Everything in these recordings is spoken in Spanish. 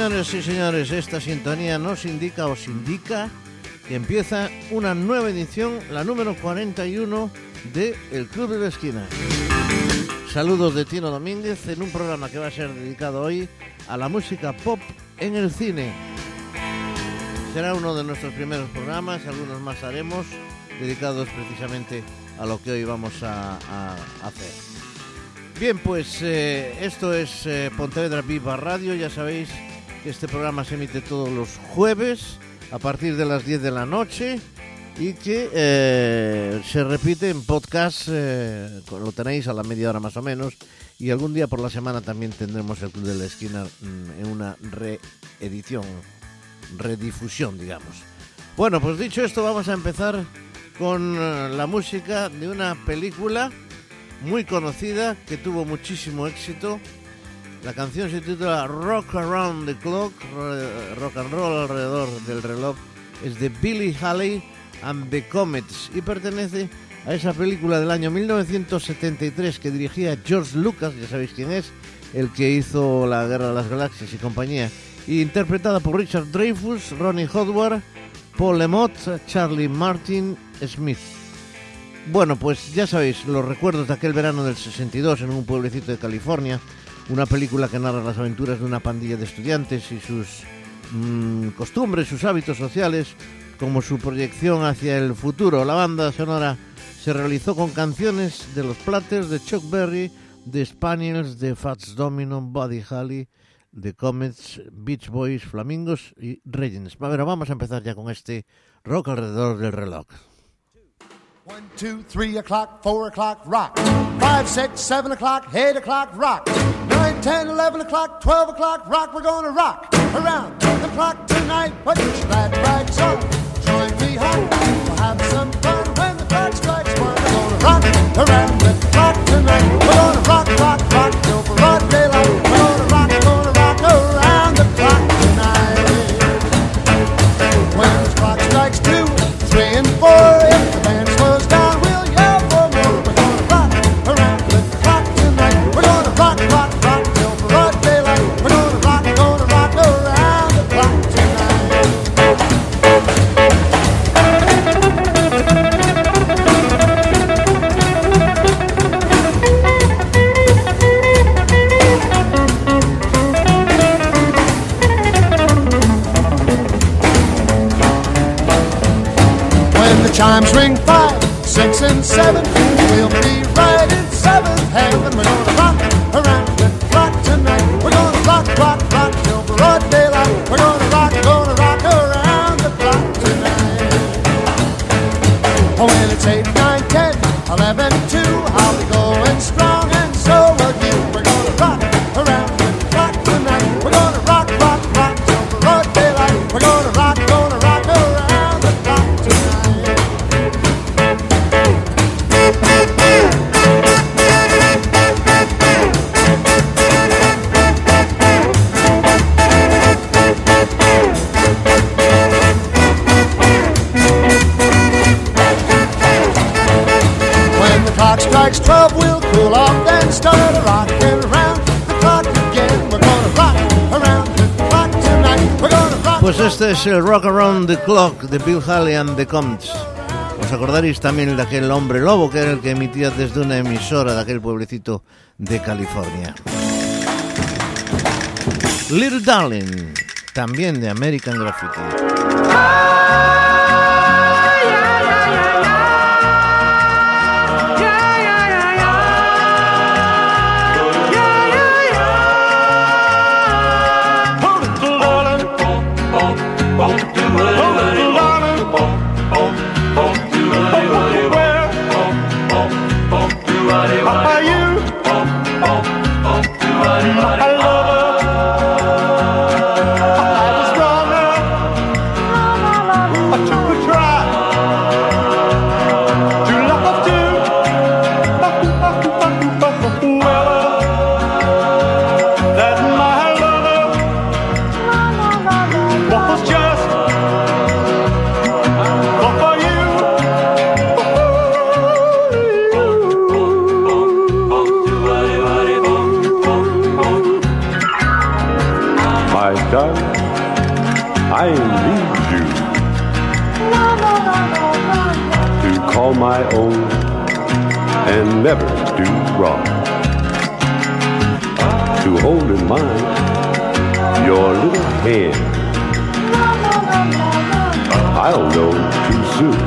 señores, sí, señores, esta sintonía nos indica, os indica que empieza una nueva edición, la número 41 de El Club de la Esquina. Saludos de Tino Domínguez en un programa que va a ser dedicado hoy a la música pop en el cine. Será uno de nuestros primeros programas, algunos más haremos, dedicados precisamente a lo que hoy vamos a, hacer. Bien, pues eh, esto es eh, Pontevedra Viva Radio. Ya sabéis este programa se emite todos los jueves a partir de las 10 de la noche y que eh, se repite en podcast. eh, lo tenéis a la media hora más o menos. Y algún día por la semana también tendremos el Club de la Esquina mm, en una reedición, redifusión, digamos. Bueno, pues dicho esto, vamos a empezar con eh, la música de una película muy conocida que tuvo muchísimo éxito. La canción se titula Rock Around the Clock, ro- rock and roll alrededor del reloj. Es de Billy Haley and the Comets y pertenece a esa película del año 1973 que dirigía George Lucas, ya sabéis quién es, el que hizo La Guerra de las Galaxias y compañía, y interpretada por Richard Dreyfuss, Ronnie Howard, Paul Lemott, Charlie Martin Smith. Bueno, pues ya sabéis, los recuerdos de aquel verano del 62 en un pueblecito de California, una película que narra las aventuras de una pandilla de estudiantes y sus mm, costumbres, sus hábitos sociales, como su proyección hacia el futuro. La banda sonora se realizó con canciones de los Platters, de Chuck Berry, de Spaniels, de Fats Domino, Buddy Holly, de Comets, Beach Boys, Flamingos y ver, vamos a empezar ya con este rock alrededor del reloj. One, two, three o'clock, four o'clock, rock. Five, six, seven o'clock, eight o'clock, rock. Nine, ten, eleven o'clock, twelve o'clock, rock. We're gonna rock around the clock tonight. Put your glad rags on. Join me, hon. We'll have some fun when the clock strikes one. We're gonna rock around the clock tonight. We're gonna rock, rock, rock till broad daylight. Chimes ring five, six, and seven, we'll be right in seventh heaven. We're gonna rock around the clock tonight. We're gonna rock, rock, rock till broad daylight. We're gonna rock, gonna rock around the clock tonight. Oh, when it's eight, nine, ten, eleven, two, I'll be going strong, este es el Rock Around the Clock de Bill Haley and the Comets. Os acordaréis también de aquel hombre lobo que era el que emitía desde una emisora de aquel pueblecito de California. Little Darling, también de American Graffiti. Wrong. To hold in mind your little hand, I'll know too soon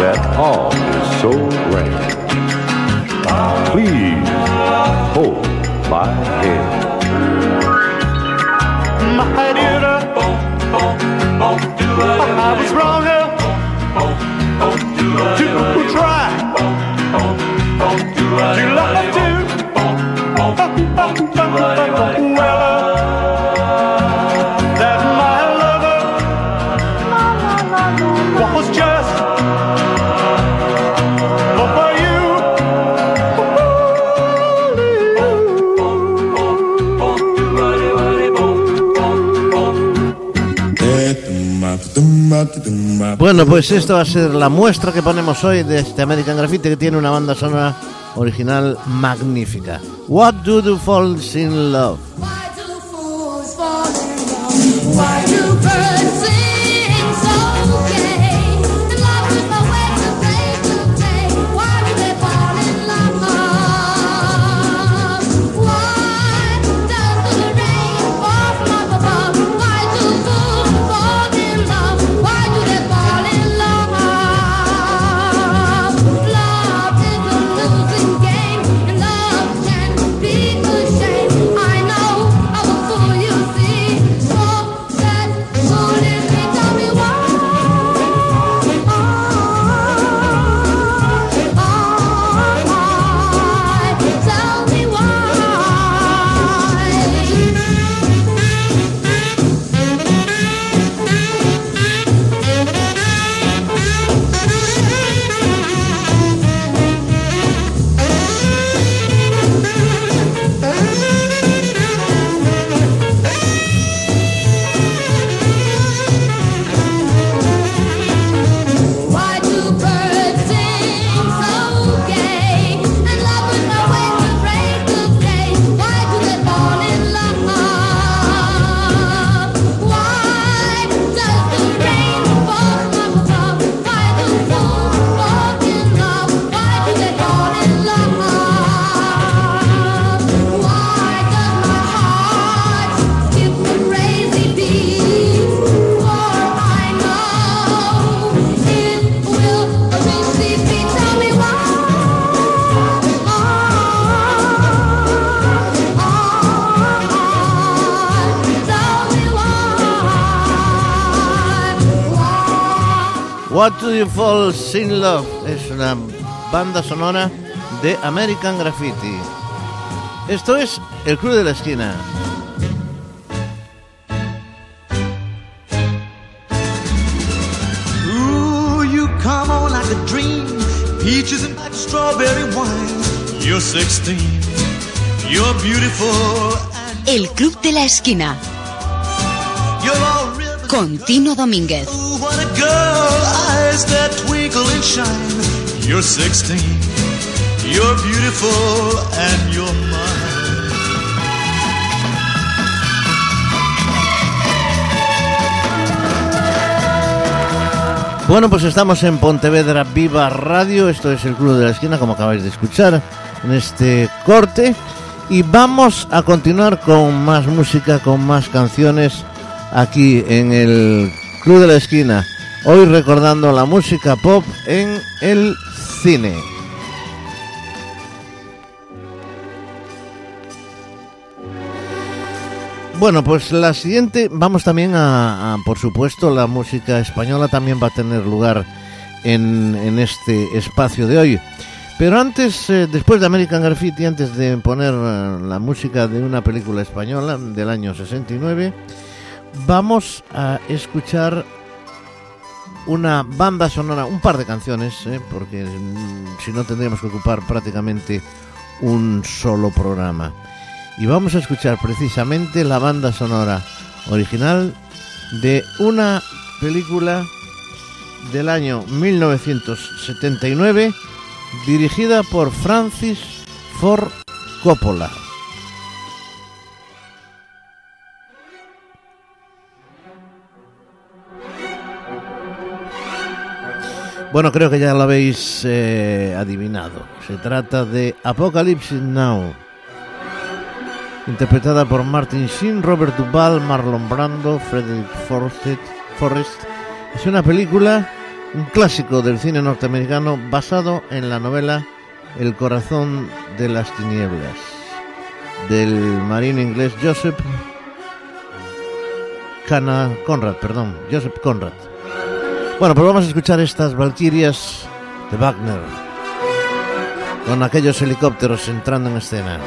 that all is so grand. Please hold my hand. Bueno, pues esto va a ser la muestra que ponemos hoy de este American Graffiti que tiene una banda sonora original magnífica. What do you fall in love? What do fall in love? Es una banda sonora de American Graffiti. Esto es El Club de la Esquina. Ooh, you come on like a dream. Peaches and like strawberry wine. You're 16. You're beautiful and El Club de la Esquina, and you're mine. Bueno, pues estamos en Pontevedra Viva Radio. Esto es el Club de la Esquina, como acabáis de escuchar en este corte. Y vamos a continuar con más música, con más canciones aquí en el Club de la Esquina. Hoy recordando la música pop en el cine. Bueno, pues la siguiente, vamos también a, por supuesto, la música española también va a tener lugar en, en este espacio de hoy. Pero antes, eh, después de American Graffiti, antes de poner eh, la música de una película española del año 69, vamos a escuchar una banda sonora, un par de canciones, eh, porque mm, si no tendríamos que ocupar prácticamente un solo programa. Y vamos a escuchar precisamente la banda sonora original de una película del año 1979 dirigida por Francis Ford Coppola. Bueno, creo que ya lo habéis eh, adivinado. Se trata de Apocalypse Now, interpretada por Martin Sheen, Robert Duvall, Marlon Brando, Frederick Forrest. Es una película, un clásico del cine norteamericano basado en la novela El corazón de las tinieblas del marino inglés Joseph Cana Conrad, perdón, Joseph Conrad. Bueno, pues vamos a escuchar estas Valquirias de Wagner con aquellos helicópteros entrando en escena.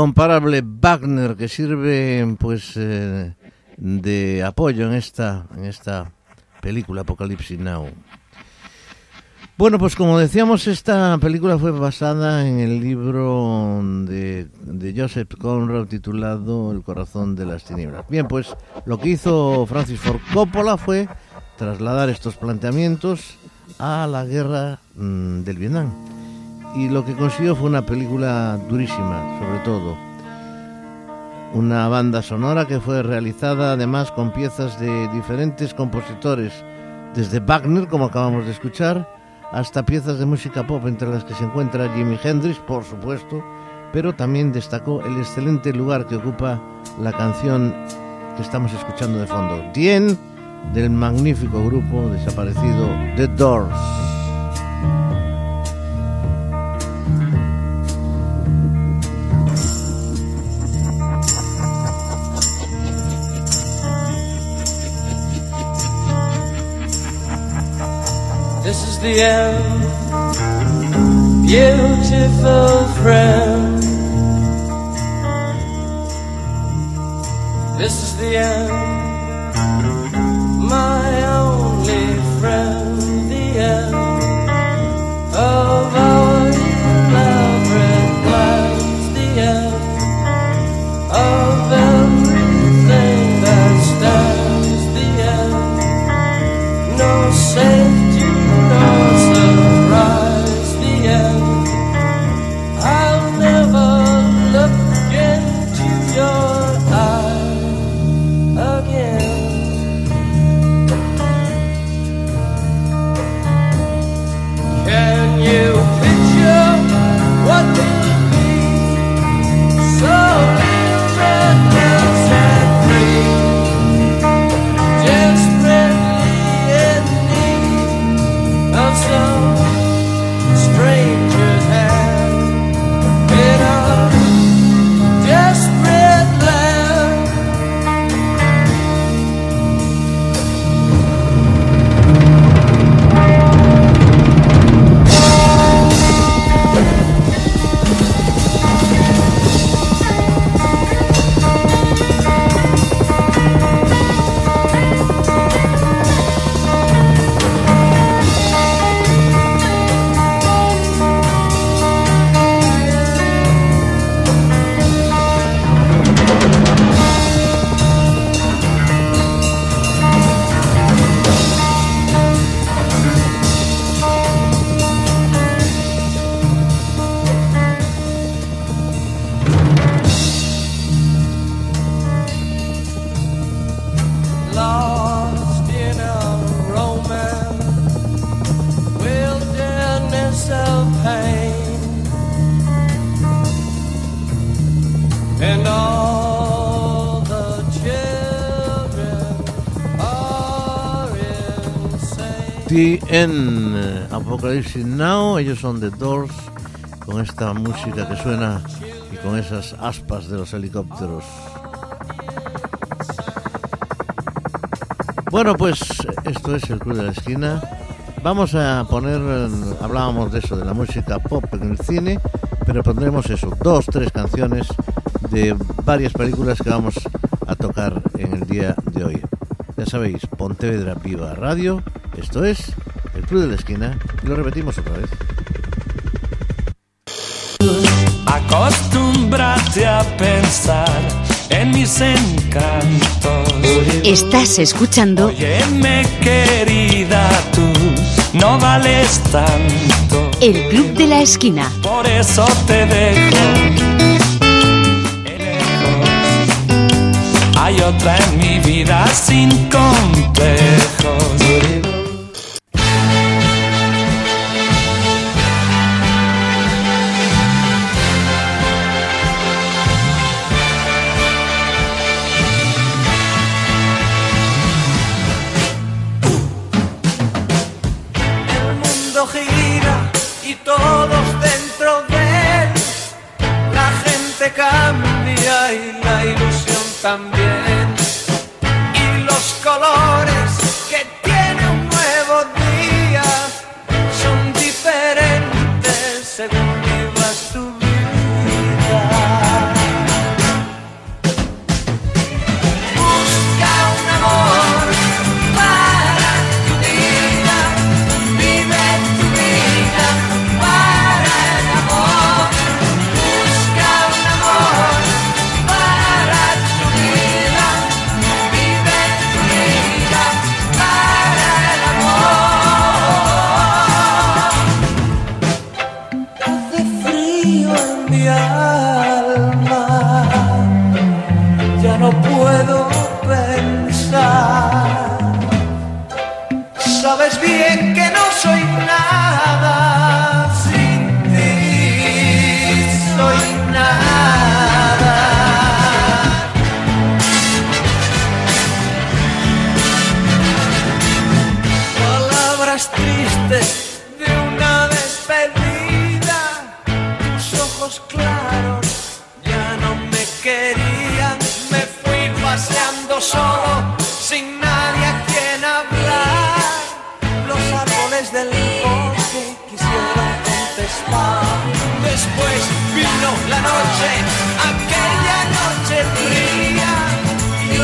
Incomparable Wagner que sirve pues eh, de apoyo en esta en esta película Apocalipsis Now. Bueno, pues como decíamos, esta película fue basada en el libro de, de Joseph Conrad titulado El corazón de las tinieblas. Bien, pues lo que hizo Francis Ford Coppola fue trasladar estos planteamientos a la guerra mm, del Vietnam. Y lo que consiguió fue una película durísima, sobre todo. Una banda sonora que fue realizada además con piezas de diferentes compositores, desde Wagner, como acabamos de escuchar, hasta piezas de música pop, entre las que se encuentra Jimi Hendrix, por supuesto, pero también destacó el excelente lugar que ocupa la canción que estamos escuchando de fondo, Tien, del magnífico grupo desaparecido The Doors. The end, beautiful friend. This is the end, my only friend. The end of our elaborate plans. The end of everything that stands. The end no safety, insane. TN Apocalypse Now, ellos son The Doors, con esta música que suena y con esas aspas de los helicópteros. Bueno, pues esto es el Club de la Esquina. Vamos a poner, eh, hablábamos de eso, de la música pop en el cine, pero pondremos eso, dos, tres canciones de varias películas que vamos a tocar en el día de hoy. Ya sabéis, Pontevedra Viva Radio, esto es Club de la Esquina, y lo repetimos otra vez. Acostúmbrate a pensar en mis encantos. Estás escuchando Óyeme, querida, tú no vales tanto. El Club de la Esquina. Por eso te dejo. Hay otra en mi vida sin complejos.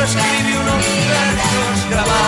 Escribí unos versos grabados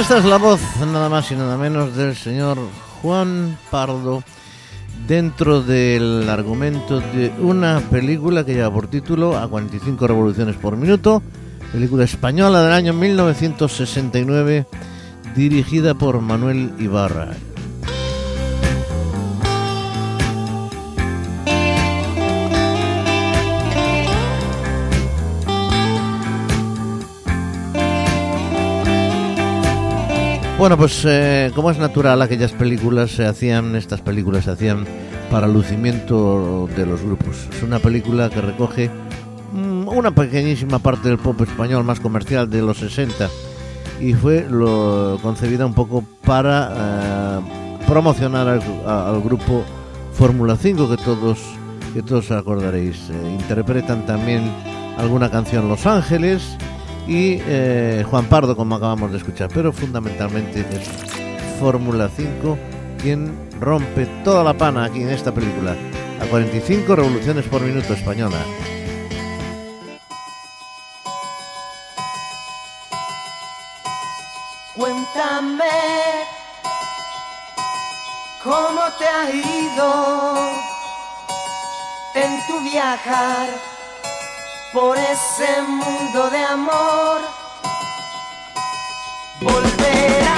esta es la voz, nada más y nada menos, del señor Juan Pardo dentro del argumento de una película que lleva por título A 45 revoluciones por minuto, película española del año 1969, dirigida por Manuel Ibarra. Bueno, pues eh, como es natural, aquellas películas se hacían, estas películas se hacían para lucimiento de los grupos. Es una película que recoge mm, una pequeñísima parte del pop español más comercial de los 60 y fue lo, concebida un poco para eh, promocionar al grupo Fórmula 5 que todos que todos acordaréis. Eh, interpretan también alguna canción Los Ángeles y eh, Juan Pardo como acabamos de escuchar, pero fundamentalmente es Fórmula 5 quien rompe toda la pana aquí en esta película. A 45 revoluciones por minuto española. Cuéntame cómo te ha ido en tu viajar por ese mundo de amor. Volverás,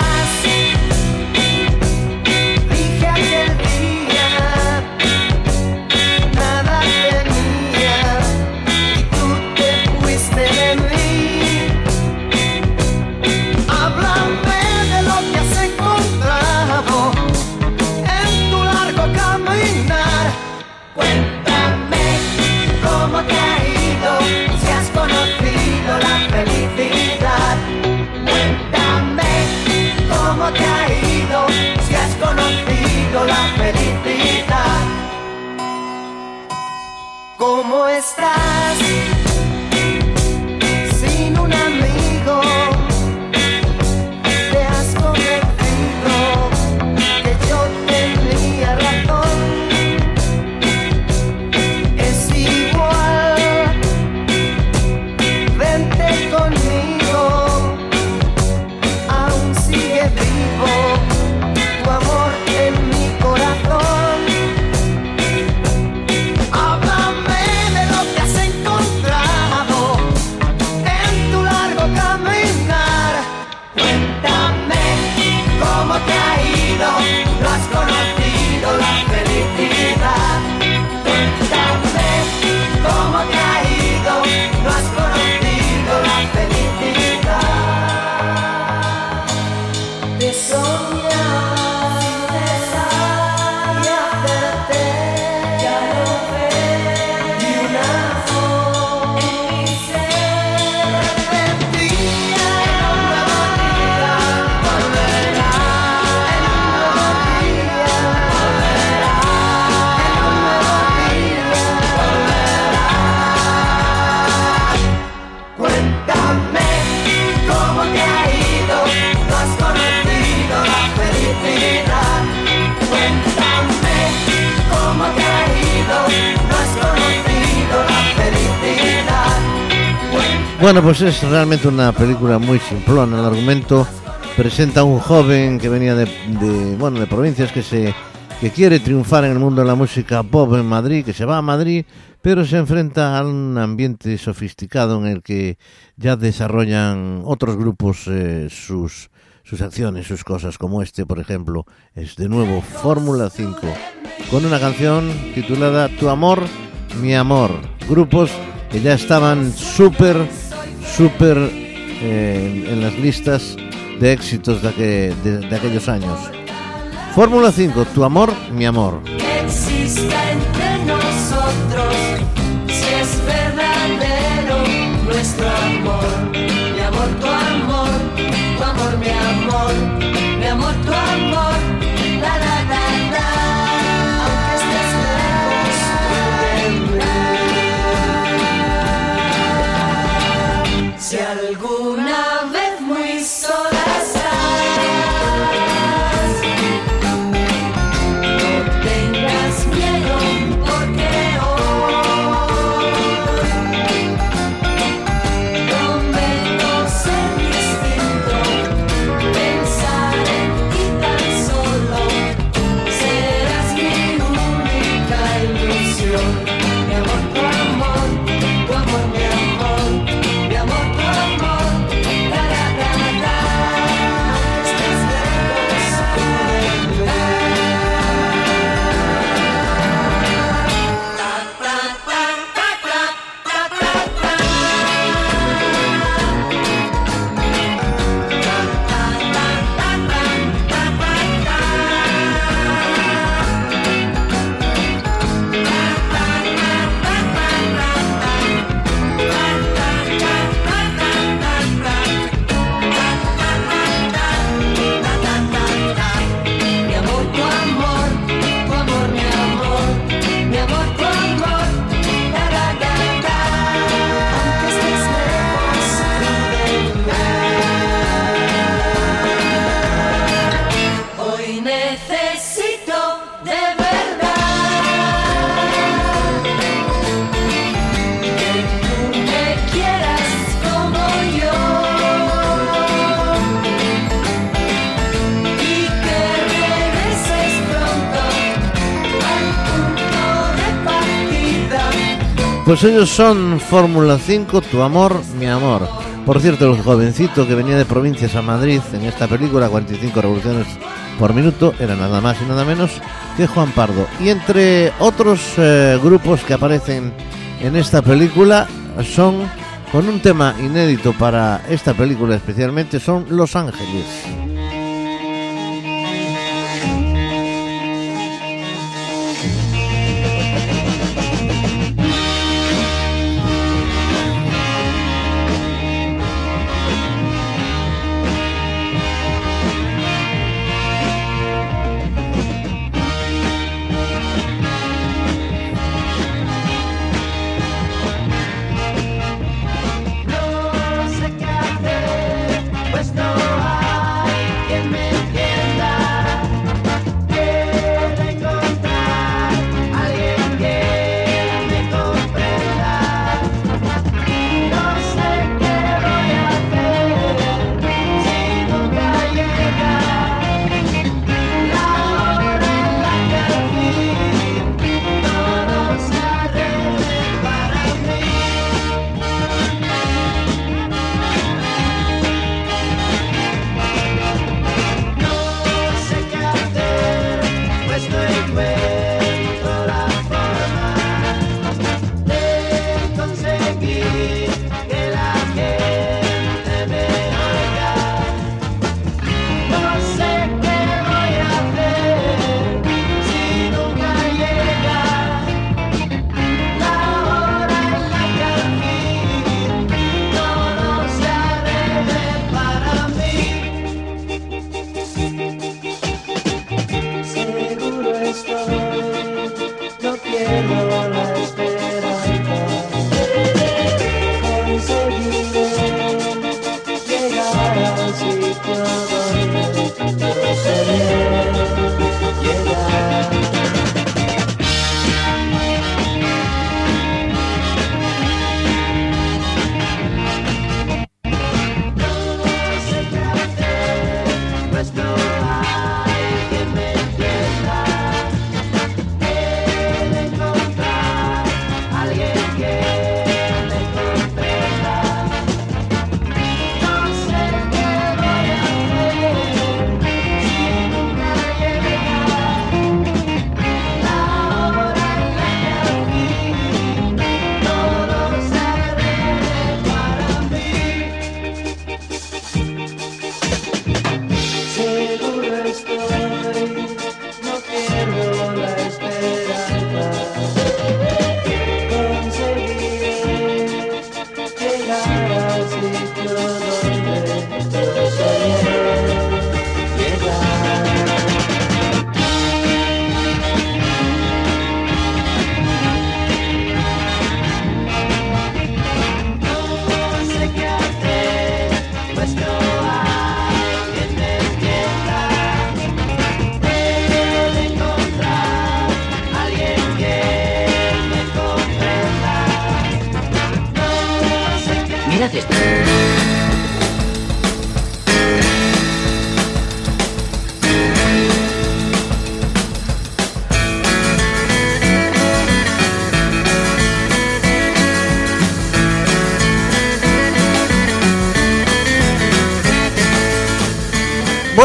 ¿Cómo estás? Bueno, pues es realmente una película muy simplona. El argumento presenta a un joven que venía de, de, bueno de provincias que se que quiere triunfar en el mundo de la música pop en Madrid, que se va a Madrid, pero se enfrenta a un ambiente sofisticado en el que ya desarrollan otros grupos eh, sus sus acciones, sus cosas, como este, por ejemplo, es de nuevo Fórmula 5, con una canción titulada Tu amor, mi amor. Grupos que ya estaban súper, súper eh, en las listas de éxitos de, de- aquellos años. Fórmula 5, Tu amor, mi amor. Pues ellos son Fórmula 5, Tu amor, mi amor. Por cierto, el jovencito que venía de provincias a Madrid en esta película, 45 revoluciones por minuto, era nada más y nada menos que Juan Pardo. Y entre otros eh, grupos que aparecen en esta película son, con un tema inédito para esta película especialmente, son Los Ángeles.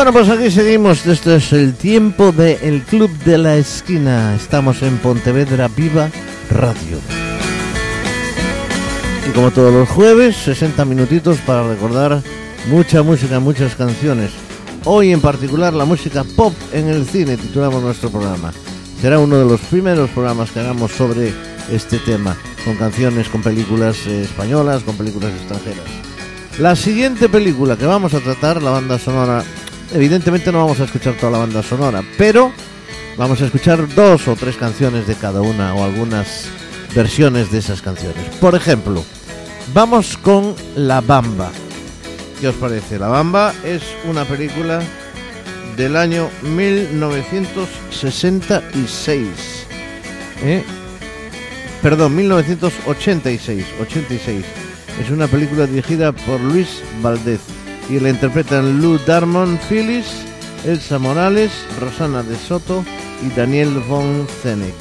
Bueno, pues aquí seguimos. Esto es el tiempo del Club de la Esquina. Estamos en Pontevedra Viva Radio. Y como todos los jueves, 60 minutitos para recordar mucha música, muchas canciones. Hoy en particular la música pop en el cine, titulamos nuestro programa. Será uno de los primeros programas que hagamos sobre este tema, con canciones, con películas eh, españolas, con películas extranjeras. La siguiente película que vamos a tratar, la banda sonora, evidentemente no vamos a escuchar toda la banda sonora, pero vamos a escuchar dos o tres canciones de cada una o algunas versiones de esas canciones. Por ejemplo, vamos con La Bamba. ¿Qué os parece? La Bamba es una película del año 1966. ¿eh? Perdón, 1986. 86. Es una película dirigida por Luis Valdez y la interpretan Lou Darmon Phyllis, Elsa Morales, Rosana de Soto y Daniel von Zenek.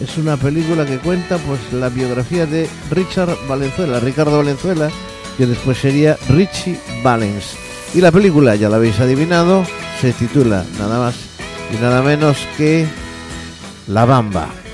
Es una película que cuenta pues la biografía de Richard Valenzuela, Ricardo Valenzuela, que después sería Richie Valens. Y la película, ya la habéis adivinado, se titula nada más y nada menos que La Bamba.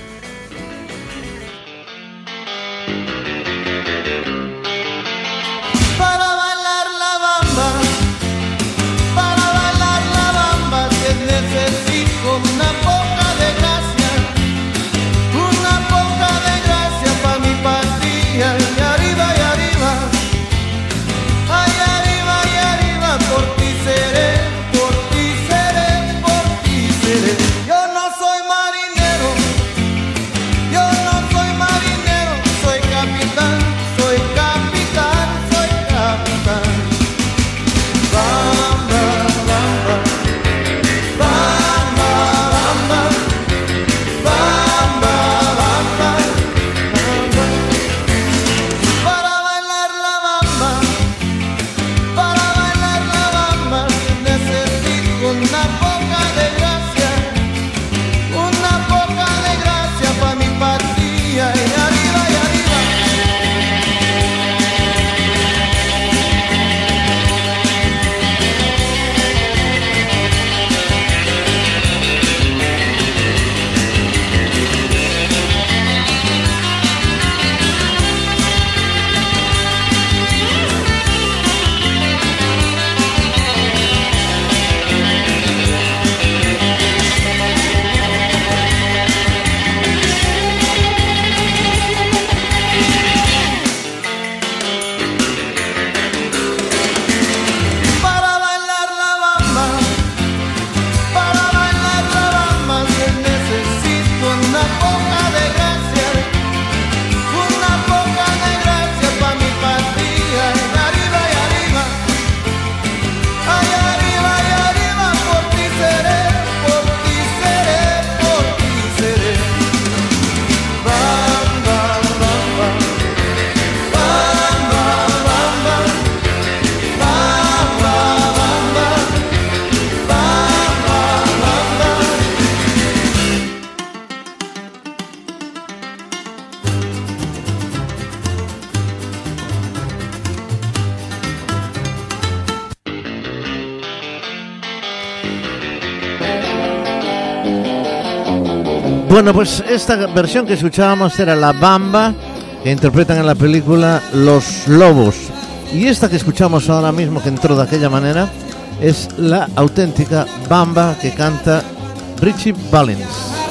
Bueno, pues esta versión que escuchábamos era La Bamba, que interpretan en la película Los Lobos. Y esta que escuchamos ahora mismo, que entró de aquella manera, es la auténtica Bamba que canta Richie Valens.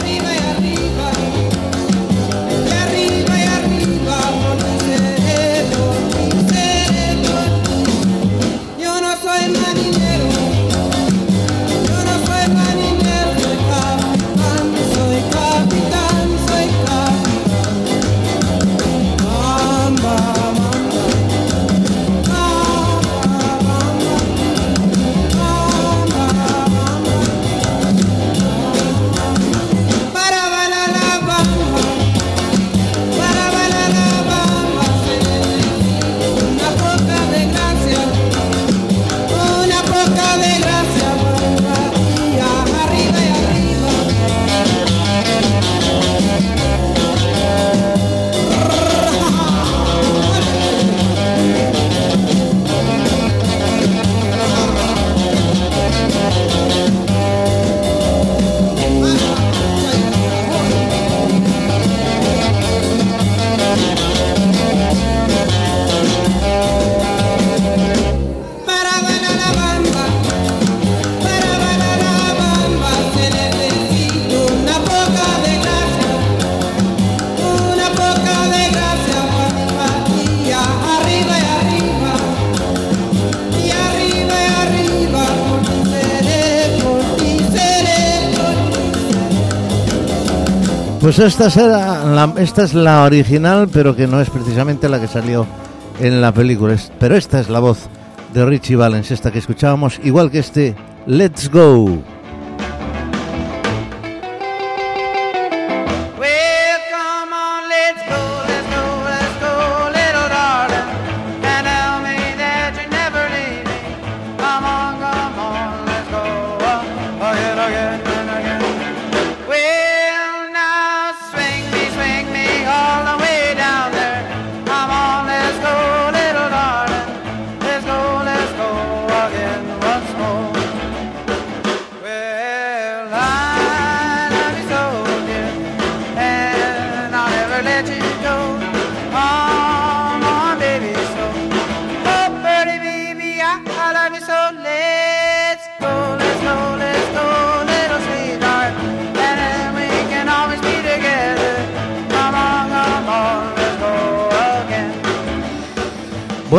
Pues esta, será la- esta es la original, pero que no es precisamente la que salió en la película. Pero esta es la voz de Richie Valens, esta que escuchábamos, igual que este Let's Go.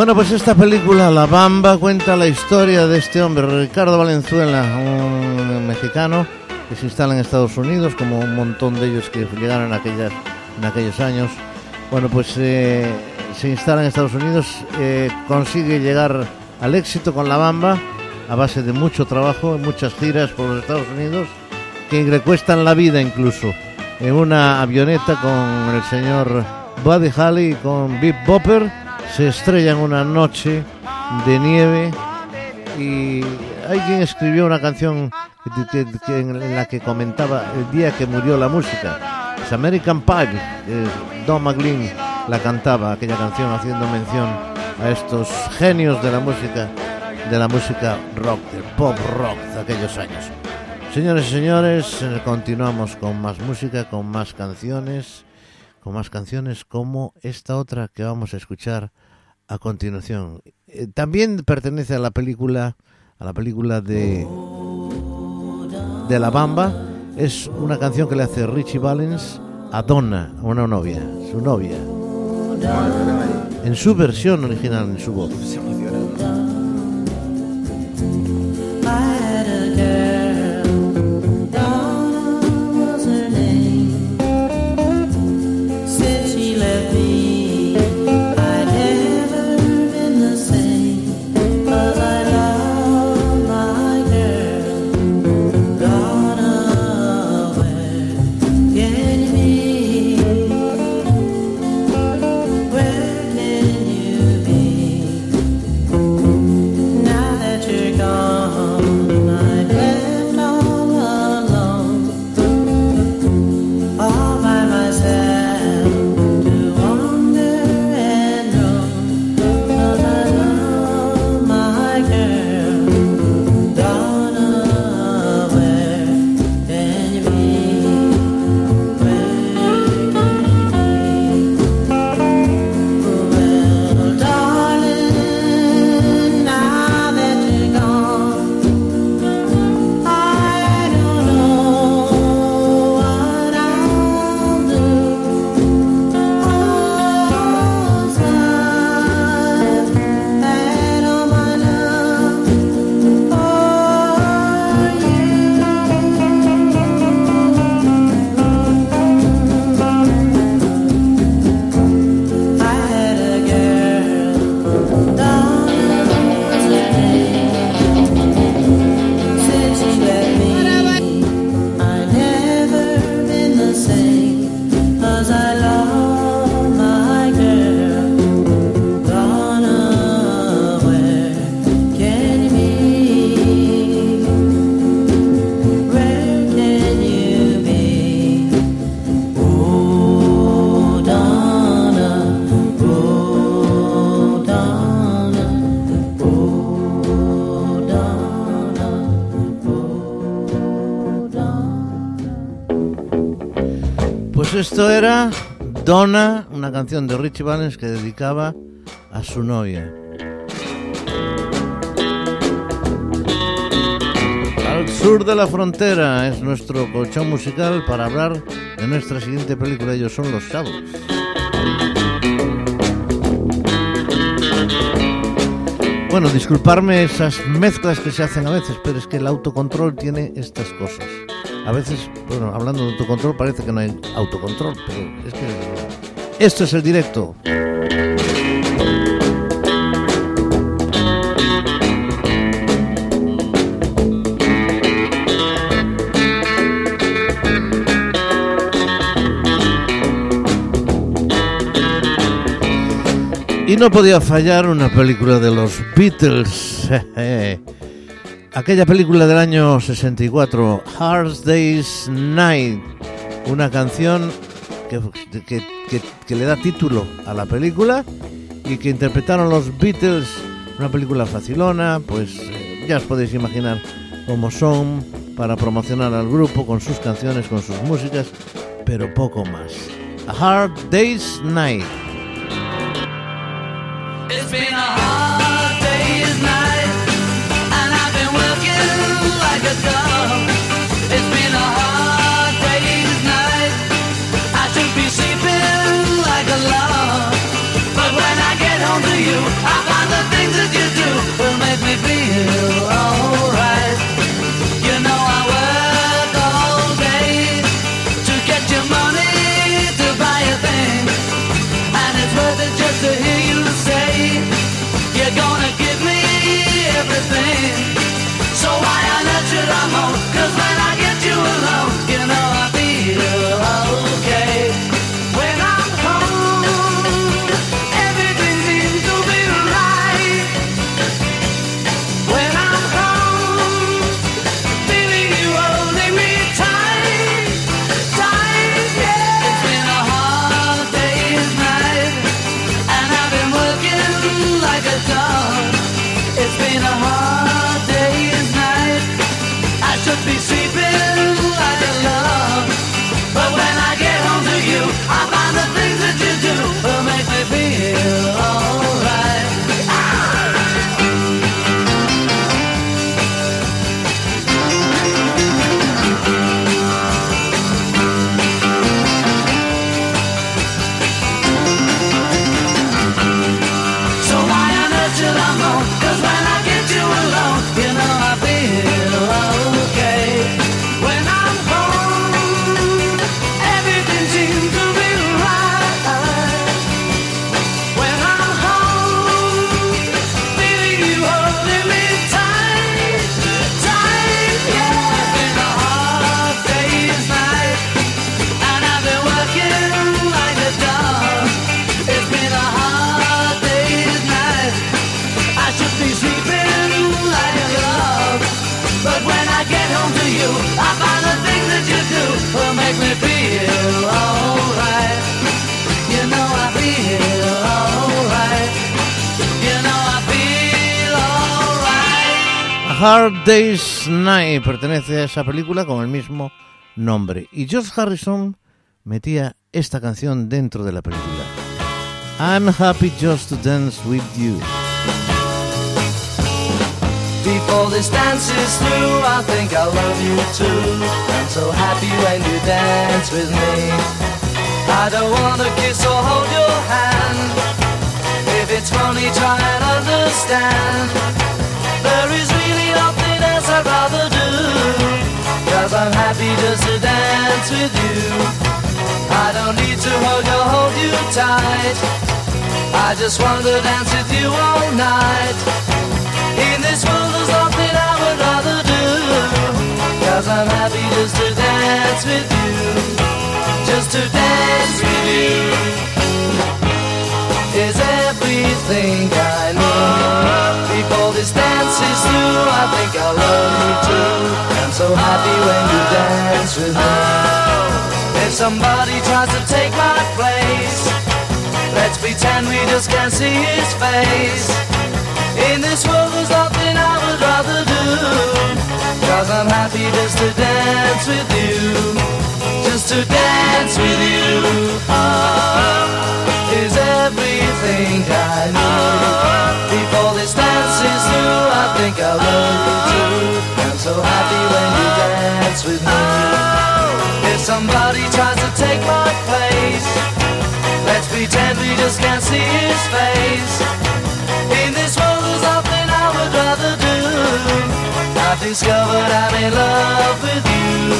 Bueno, pues esta película, La Bamba, cuenta la historia de este hombre, Ricardo Valenzuela, un mexicano que se instala en Estados Unidos, como un montón de ellos que llegaron en, aquellas, en aquellos años. Bueno, pues eh, se instala en Estados Unidos, eh, consigue llegar al éxito con La Bamba a base de mucho trabajo, muchas giras por los Estados Unidos, que le cuestan la vida incluso, en una avioneta con el señor Buddy Holly y con Big Bopper, se estrellan una noche de nieve y hay quien escribió una canción en la que comentaba el día que murió la música. Es American Pie, Don McLean la cantaba, aquella canción haciendo mención a estos genios de la música, de la música rock, del pop rock de aquellos años. Señores y señores, eh, continuamos con más música, con más canciones, con más canciones como esta otra que vamos a escuchar a continuación. Eh, también pertenece a la película, a la película de de La Bamba. Es una canción que le hace Richie Valens a Donna, a una novia, su novia. En su versión original, en su voz. Esto era Donna, una canción de Richie Valens que dedicaba a su novia. Al sur de la frontera es nuestro colchón musical para hablar de nuestra siguiente película. Ellos son los Shadows. Bueno, disculparme esas mezclas que se hacen a veces, pero es que el autocontrol tiene estas cosas. A veces, bueno, hablando de autocontrol parece que no hay autocontrol, pero es que esto es el directo. Y no podía fallar una película de los Beatles. Aquella película del año 64, Hard Day's Night. Una canción que, que- le da título a la película y que interpretaron los Beatles. Una película facilona, pues eh, ya os podéis imaginar cómo son para promocionar al grupo con sus canciones, con sus músicas, pero poco más. Hard Day's Night. Will make me feel alright. Get Hard Day's Night pertenece a esa película con el mismo nombre. Y George Harrison metía esta canción dentro de la película. I'm happy just to dance with you. Before this dance is through, I think I love you too. I'm so happy when you dance with me. I don't wanna kiss or hold your hand. If it's funny, try and understand. There is really nothing else I'd rather do. Cause I'm happy just to dance with you. I don't need to hug or hold you tight. I just want to dance with you all night. In this world there's nothing I would rather do. Cause I'm happy just to dance with you. Just to dance with you. Is everything I need Before this dance is through I think I love you too. I'm so happy when you dance with me. If somebody tries to take my place Let's pretend we just can't see his face in this world there's nothing I would rather do. Cause I'm happy just to dance with you. Just to dance with you. Oh, Is everything I need. Before this dance is through I think I love you too. I'm so happy when you dance with me. Oh. If somebody tries to take my place Let's pretend we just can't see his face discovered I'm in love with you.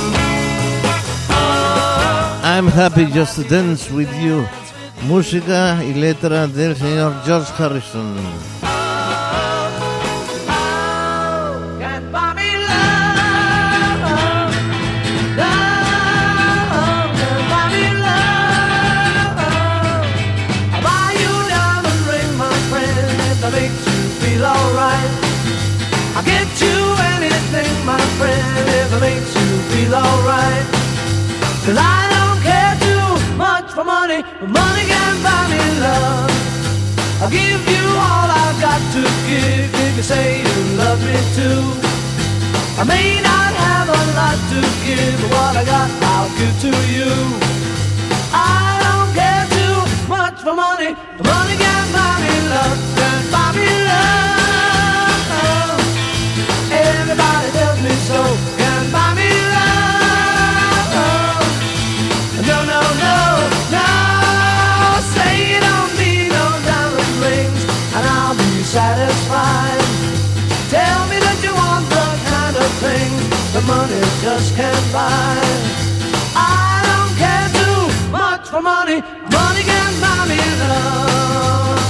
Oh, I'm happy just to dance with you. Música y letra del señor George Harrison. Alright. Cause I don't care too much for money, but money can buy me love. I'll give you all I've got to give if you say you love me too. I may not have a lot to give, but what I got I'll give to you. I don't care too much for money, but money can buy me love, can buy me love. Everybody tells me so, satisfied. Tell me that you want the kind of things that money just can't buy. I don't care too much for money. Money can buy me love.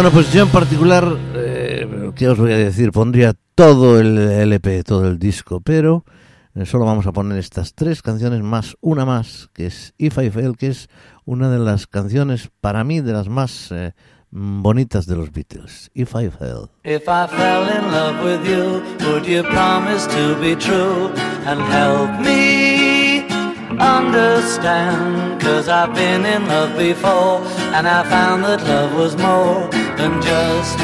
Bueno, pues yo en particular, eh, ¿qué os voy a decir? Pondría todo el LP, todo el disco, pero eh, solo vamos a poner estas tres canciones más una más, que es If I Fail, que es una de las canciones para mí de las más eh, bonitas de los Beatles. If I Fail. If I fell in love with you, would you promise to be true and help me understand? Cause I've been in love before and I found that love was more than just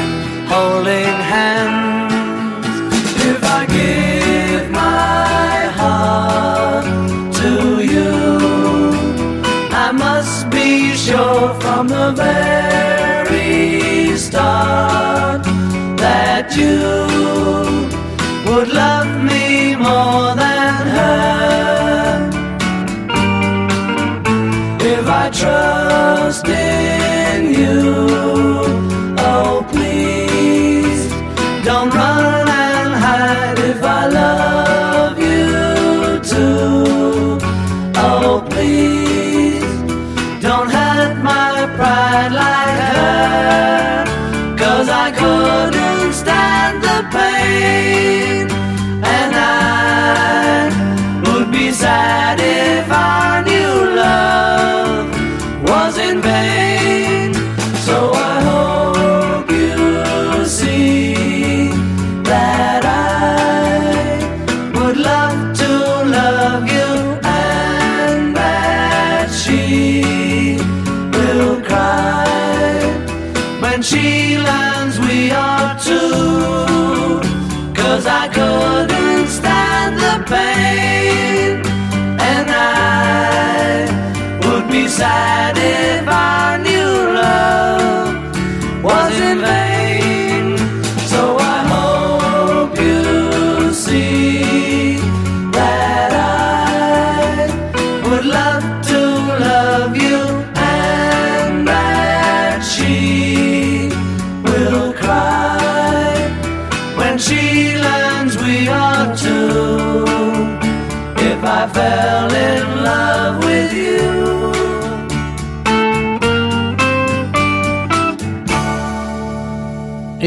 holding hands. If I give my heart to you, I must be sure from the very start that you would love me more than her. Trust in you, oh please don't run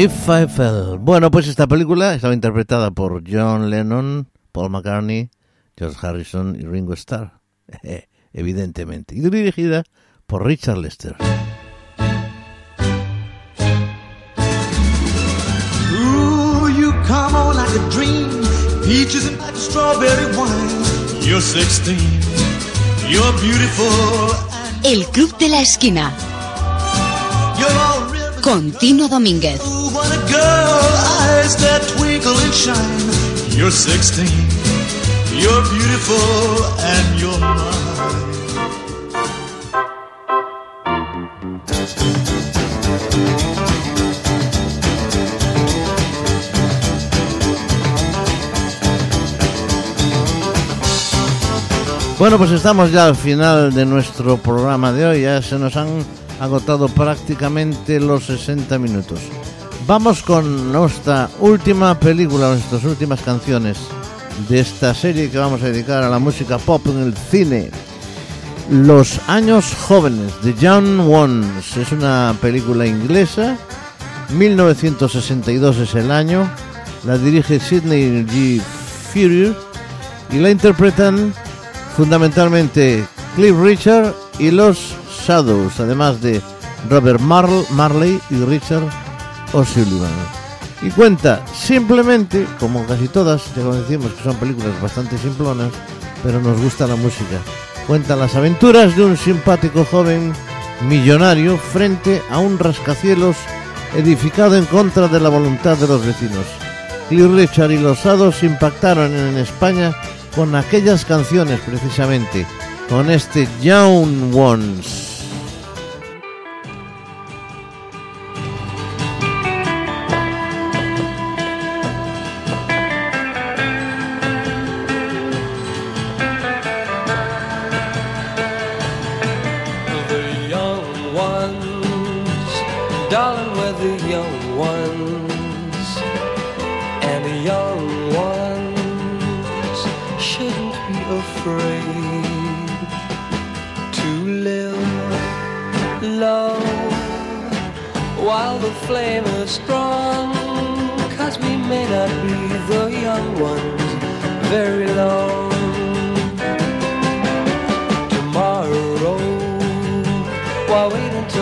If I Fell. Bueno, pues esta película estaba interpretada por John Lennon, Paul McCartney, George Harrison y Ringo Starr, evidentemente, y dirigida por Richard Lester. El Club de la Esquina and you're mine. Bueno, pues estamos ya al final de nuestro programa de hoy. Ya se nos han agotado prácticamente los 60 minutos. Vamos con nuestra última película, nuestras últimas canciones de esta serie que vamos a dedicar a la música pop en el cine. Los años jóvenes de Young Ones es una película inglesa. 1962 es el año. La dirige Sidney G. Fury y la interpretan fundamentalmente Cliff Richard y los Shadows, además de Robert Marl- Marley y Richard O'Sullivan. Y cuenta simplemente, como casi todas, ya como decimos que son películas bastante simplonas, pero nos gusta la música. Cuenta las aventuras de un simpático joven millonario frente a un rascacielos edificado en contra de la voluntad de los vecinos. Cliff Richard y los Shadows impactaron en España con aquellas canciones precisamente, con este Young Ones.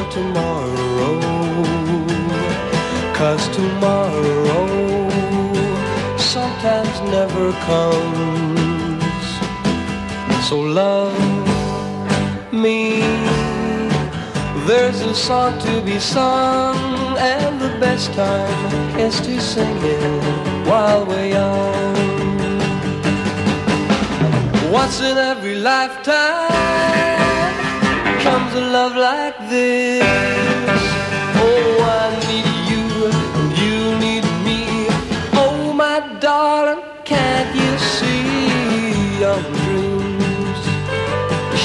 Tomorrow? Cause tomorrow sometimes never comes. So love me. There's a song to be sung, and the best time is to sing it while we're young. Once in every lifetime a love like this. Oh, I need you, and you need me. Oh, my darling, can't you see our dreams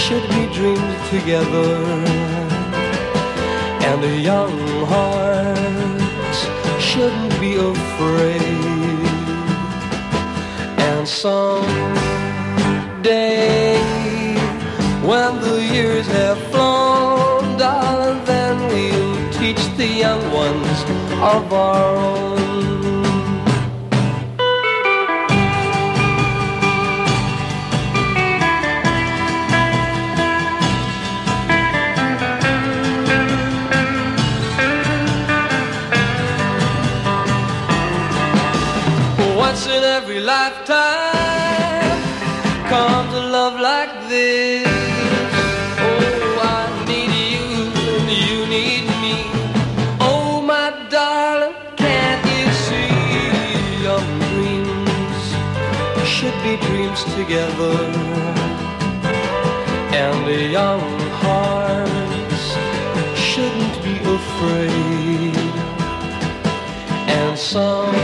should be dreamed together? And the young hearts shouldn't be afraid. And some day when the have flown, darling, then we'll teach the young ones of our own. Dreams together? And the young hearts shouldn't be afraid. And some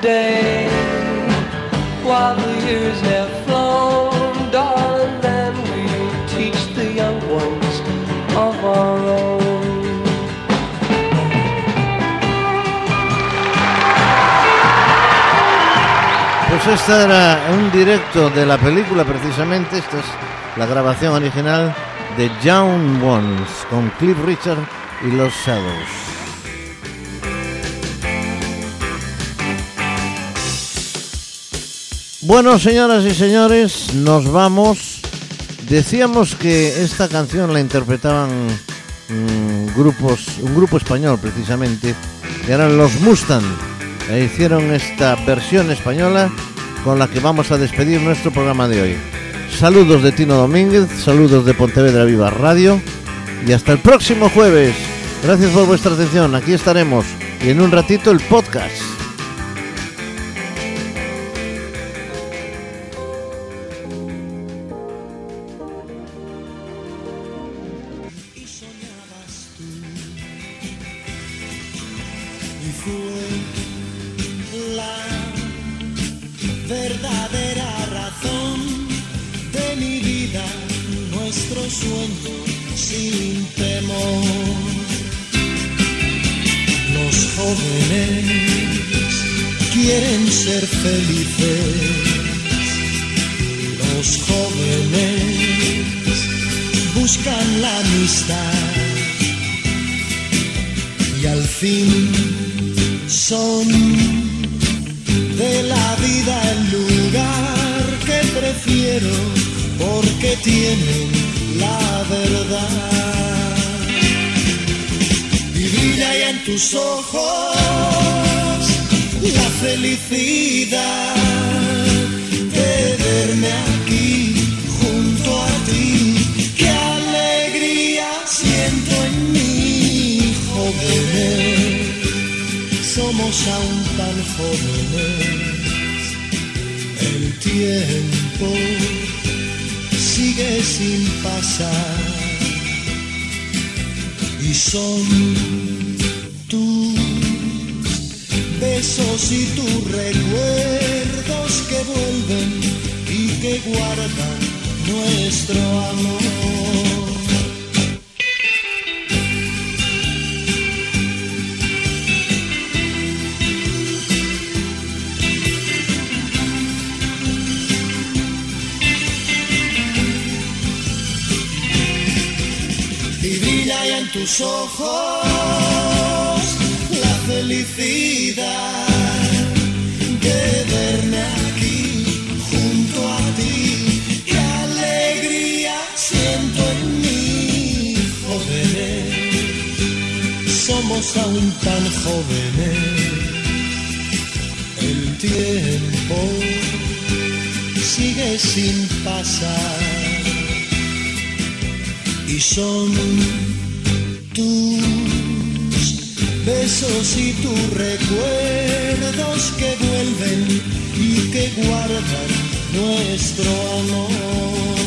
day while the years Pues esta era un directo de la película precisamente, esta es la grabación original de Young Ones con Cliff Richard y los Shadows. Bueno, señoras y señores, nos vamos. Decíamos que esta canción la interpretaban mm, grupos, un grupo español precisamente, que eran los Mustang. e hicieron esta versión española con la que vamos a despedir nuestro programa de hoy. Saludos de Tino Domínguez, saludos de Pontevedra Viva Radio y hasta el próximo jueves. Gracias por vuestra atención, aquí estaremos y en un ratito el podcast. Felicidad de verme aquí junto a ti. Qué alegría siento en mí, jóvenes somos aún tan jóvenes. El tiempo sigue sin pasar y son besos y tus recuerdos que vuelven y que guardan nuestro amor. y brilla en tus ojos la felicidad de verme aquí junto a ti. Qué alegría siento en mí, jóvenes. Somos aún tan jóvenes. El tiempo sigue sin pasar y son besos y tus recuerdos que vuelven y que guardan nuestro amor.